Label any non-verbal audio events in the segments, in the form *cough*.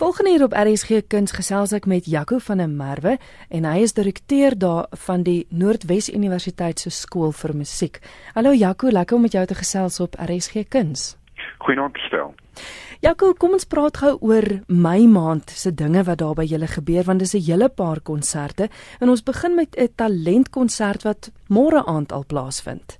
Volgende hier op RSG Kuns gesels ek met Jaco van der Merwe en hy is direkteur daar van die Noordwes Universiteit se skool vir musiek. Hallo Jaco, lekker om met jou te gesels op RSG Kuns. Goeienaand stel. Jaco, kom ons praat gou oor Mei maand se dinge wat daar by julle gebeur want dis 'n hele paar konserte en ons begin met 'n talentkonsert wat môre aand al plaasvind.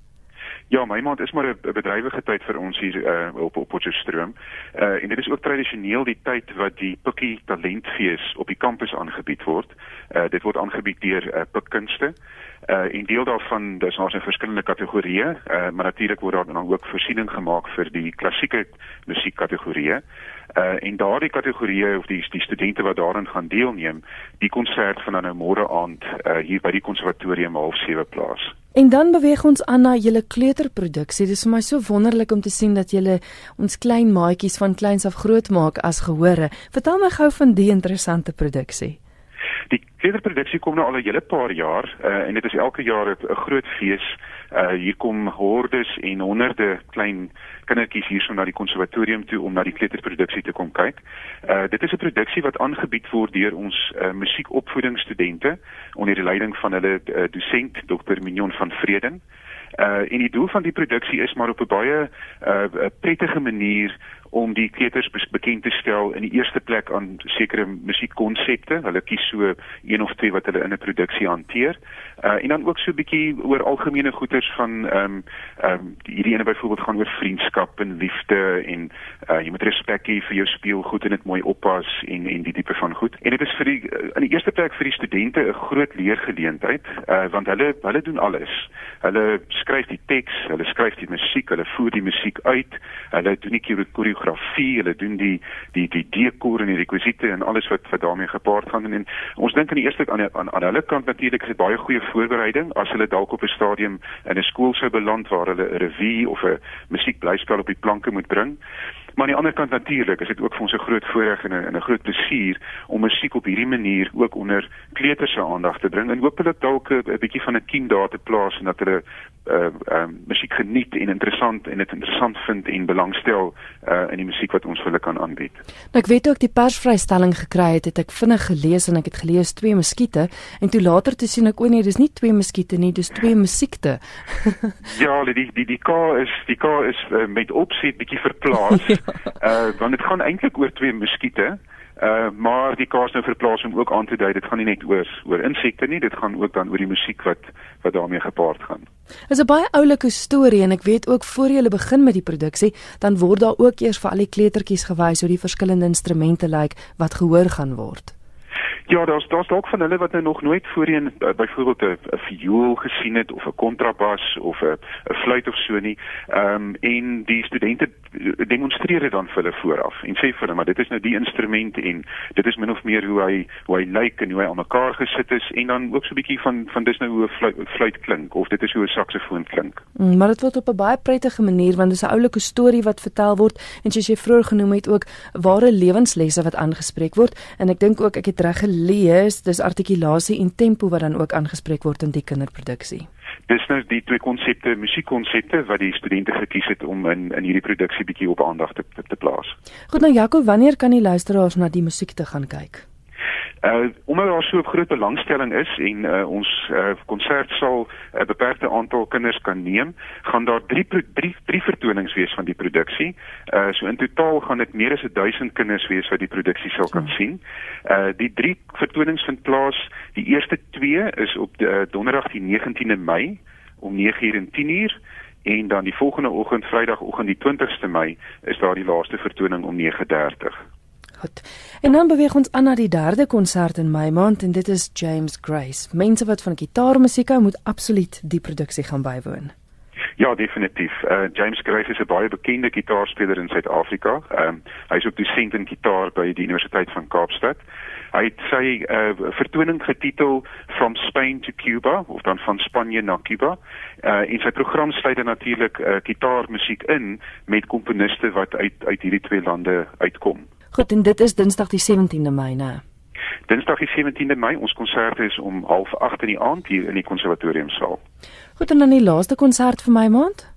Ja, my maand is maar 'n bedrywige tyd vir ons hier uh, op op Potchefstroom. Uh en dit is ook tradisioneel die tyd wat die Pikkie Talentfees op die kampus aangebied word. Uh dit word aangebied deur uh, Pikkunste. Uh en deel daarvan dis ons in verskillende kategorieë, uh maar natuurlik word daar dan ook voorsiening gemaak vir die klassieke musiekkategorieë. Uh en daardie kategorieë of die die studente wat daarin gaan deelneem, die konsert van nou môre aand uh hier by die konservatorium half 7 plaas. En dan beweeg ons aan na julle kleuterproduksie. Dit is vir my so wonderlik om te sien dat julle ons klein maatjies van kleins af groot maak as gehore. Vertel my gou van die interessante produksie. Die kleuterproduksie kom nou al 'n hele paar jaar uh, en dit is elke jaar 'n groot fees. Uh, hier kom hordes en honderde klein kindertjies hierso na die konservatorium toe om na die kleuterproduksie te kom kyk. Uh, dit is 'n produksie wat aangebied word deur ons uh, musiekopvoedingsstudente onder die leiding van hulle uh, dosent Dr. Mignon van Vreden. Uh en die doel van die produksie is maar op 'n baie uh prettige manier om die kleuters bekend te stel in die eerste plek aan sekere musiekkonsepte. Hulle kies so een of twee wat hulle in 'n produksie hanteer. Uh en dan ook so 'n bietjie oor algemene goeters van ehm um, ehm um, hierdie ene byvoorbeeld gaan oor vriendskap en liefde en uh jy moet respek hê vir jou speelgoed en dit mooi oppas en en die tipe van goed. En dit is vir die in die eerste plek vir die studente 'n groot leergeleentheid uh want hulle hulle doen alles. Hulle skryf die teks, hulle skryf die musiek, hulle voer die musiek uit, hulle doen die koreografie, hulle doen die die die dekor en die rekwisiete en alles wat wat daarmee gepaard gaan. En, en ons dink aan die eerste aan aan, aan hulle kant natuurlik is dit baie goeie voorbereiding. As hulle dalk op 'n stadium in 'n skool sou beland waar hulle 'n revue of 'n musiekblyspel op die planke moet bring. Maar aan die ander kant natuurlik is dit ook vir ons 'n groot voorreg en 'n 'n groot plesier om musiek op hierdie manier ook onder kleuters se aandag te bring. En hopelik dalk 'n bietjie van 'n kiem daar te plaas en dat hulle uh um musiek geniet en interessant en dit interessant vind en belangstel uh in die musiek wat ons vir hulle kan aanbied. Nou ek weet ook die persvrystelling gekry het, het ek vinnig gelees en ek het gelees twee muskiete en toe later te sien ek o nee, dis nie twee muskiete nie, dis twee musiekte. *laughs* ja, die die die K is die K is uh, met opset bietjie verplaas. *laughs* ja. Uh want dit gaan eintlik oor twee muskiete. Uh maar die kaas nou verplaas om ook aan te dui dit gaan nie net oor oor insekte nie, dit gaan ook dan oor die musiek wat wat daarmee gepaard gaan. Dit is 'n baie oulike storie en ek weet ook voor jy begin met die produksie, dan word daar ook eers vir al die kleutertjies gewys hoe die verskillende instrumente lyk wat gehoor gaan word. Ja, daar's daar's dalk van hulle wat nou nog nooit voorheen uh, byvoorbeeld 'n viool gesien het of 'n kontrabas of 'n 'n fluit of so nie. Ehm um, en die studente demonstreer dit dan vir hulle vooraf en sê vir hulle maar dit is nou die instrument en dit is min of meer hoe hy hoe hy lyk en hoe hy aan mekaar gesit is en dan ook so 'n bietjie van van dis nou hoe 'n fluit, fluit klink of dit is hoe 'n saksofoon klink. Mm, maar dit word op 'n baie prettige manier want dit is 'n oulike storie wat vertel word en soos jy vroeër genoem het ook ware lewenslesse wat aangespreek word en ek dink ook ek het reg lees, dis artikulasie en tempo wat dan ook aangespreek word in die kinderproduksie. Dis nou die twee konsepte, musiekkonsepte wat die studente gekies het om in in hierdie produksie bietjie op aandag te te plaas. Goed nou Jaco, wanneer kan die luisteraars na die musiek te gaan kyk? Uh omdat daar so 'n groot belangstelling is en uh ons uh konsert sal 'n uh, beperkte aantal kinders kan neem, gaan daar 3 drie drie vertonings wees van die produksie. Uh so in totaal gaan dit meer as 1000 kinders wees wat die produksie sal kan ja. sien. Uh die drie vertonings vind plaas. Die eerste twee is op die, uh, donderdag die 19de Mei om 9:00 en 10:00 en dan die volgende oggend Vrydagoggend die 20ste Mei is daar die laaste vertoning om 9:30. Goed. En dan beweeg ons aan na die derde konsert in Mei maand en dit is James Grace. Mense wat van gitaarmusiek hou, moet absoluut die produksie gaan bywoon. Ja, definitief. Uh, James Grace is 'n baie bekende gitaarspeler in Suid-Afrika. Ehm um, hy is ook dosent in gitaar by die Universiteit van Kaapstad. Hy het sy uh, vertoning getitel From Spain to Cuba of dan van Spanje na Cuba. Uh, en sy program sluit dan natuurlik uh, gitaarmusiek in met komponiste wat uit uit hierdie twee lande uitkom. Goed, en dit is Dinsdag die 17de Mei, né? Dinsdag die 17de Mei, ons konsert is om 08:30 in die aand hier in die konservatoriumsaal. Goed, en dan die laaste konsert vir my maand?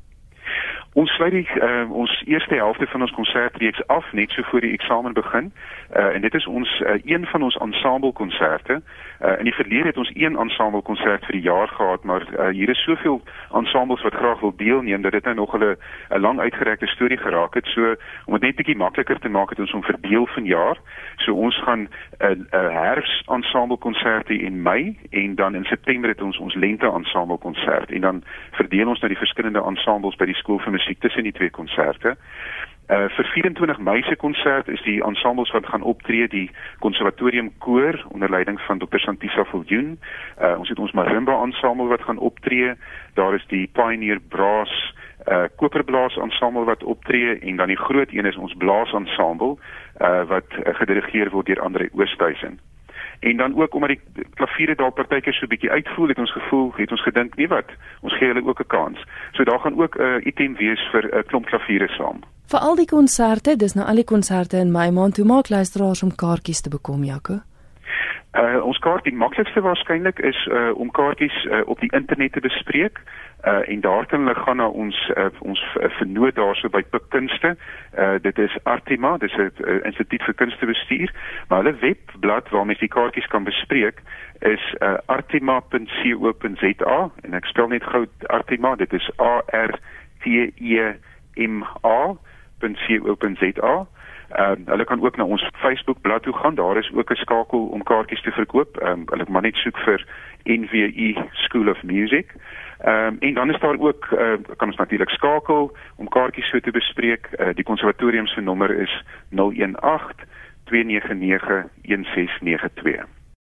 Ons sluit die uh, ons eerste helfte van ons konsertreeks af net so voor die eksamen begin. Uh, en dit is ons uh, een van ons ensemble konserte. Uh, in die verlede het ons een ensemble konsert vir die jaar gehad, maar uh, hier is soveel ensembles wat graag wil deelneem dat dit nou nog 'n 'n lang uitgerekte storie geraak het. So om dit net bietjie makliker te maak het ons hom verdeel van jaar. So ons gaan 'n uh, uh, herfs ensemble konsert in Mei en dan in September het ons ons lente ensemble konsert en dan verdeel ons na die verskillende ensembles by die skool vir musiek tussen die twee konserte. Uh vir 24 Mei se konsert is die ensembles wat gaan optree die konservatorium koor onder leiding van Dr Santisa Viljoen. Uh ons het ons marimba ensemble wat gaan optree. Daar is die Pioneer Brass uh koperblaas ensemble wat optree en dan die groot een is ons blaas ensemble uh wat uh, gedirigeer word deur Andre Oosthuizen. En dan ook omdat die klaviere daar partykeer so bietjie uitvoel, het ons gevoel, het ons gedink, nee wat, ons gee hulle ook 'n kans. So daar gaan ook 'n uh, item wees vir 'n uh, klomp klaviere saam. Vir al die konserte, dis nou al die konserte in Mei maand, hoe maak luisteraars om kaartjies te bekom, Jaco? Uh ons kaart die maklikste waarskynlik is uh om kaartjies uh, op die internet te bespreek. Uh en daar kan hulle gaan na ons uh, ons vernoot daarso by Pik Kunste. Uh dit is Artima, dis 'n uh, instituut vir kunstebestuur, maar hulle webblad waar mens die kaartjies kan bespreek is uh artima.co.za en ek spel net gou Artima, dit is A R T E M A.co.za. Ehm um, hulle kan ook na ons Facebook bladsy toe gaan. Daar is ook 'n skakel om kaartjies te verkoop. Ehm um, hulle kan maar net soek vir NVE School of Music. Ehm um, en dan is daar ook uh, kan ons natuurlik skakel om kaartjies so te bespreek. Uh, die konservatorium se nommer is 018 299 1692.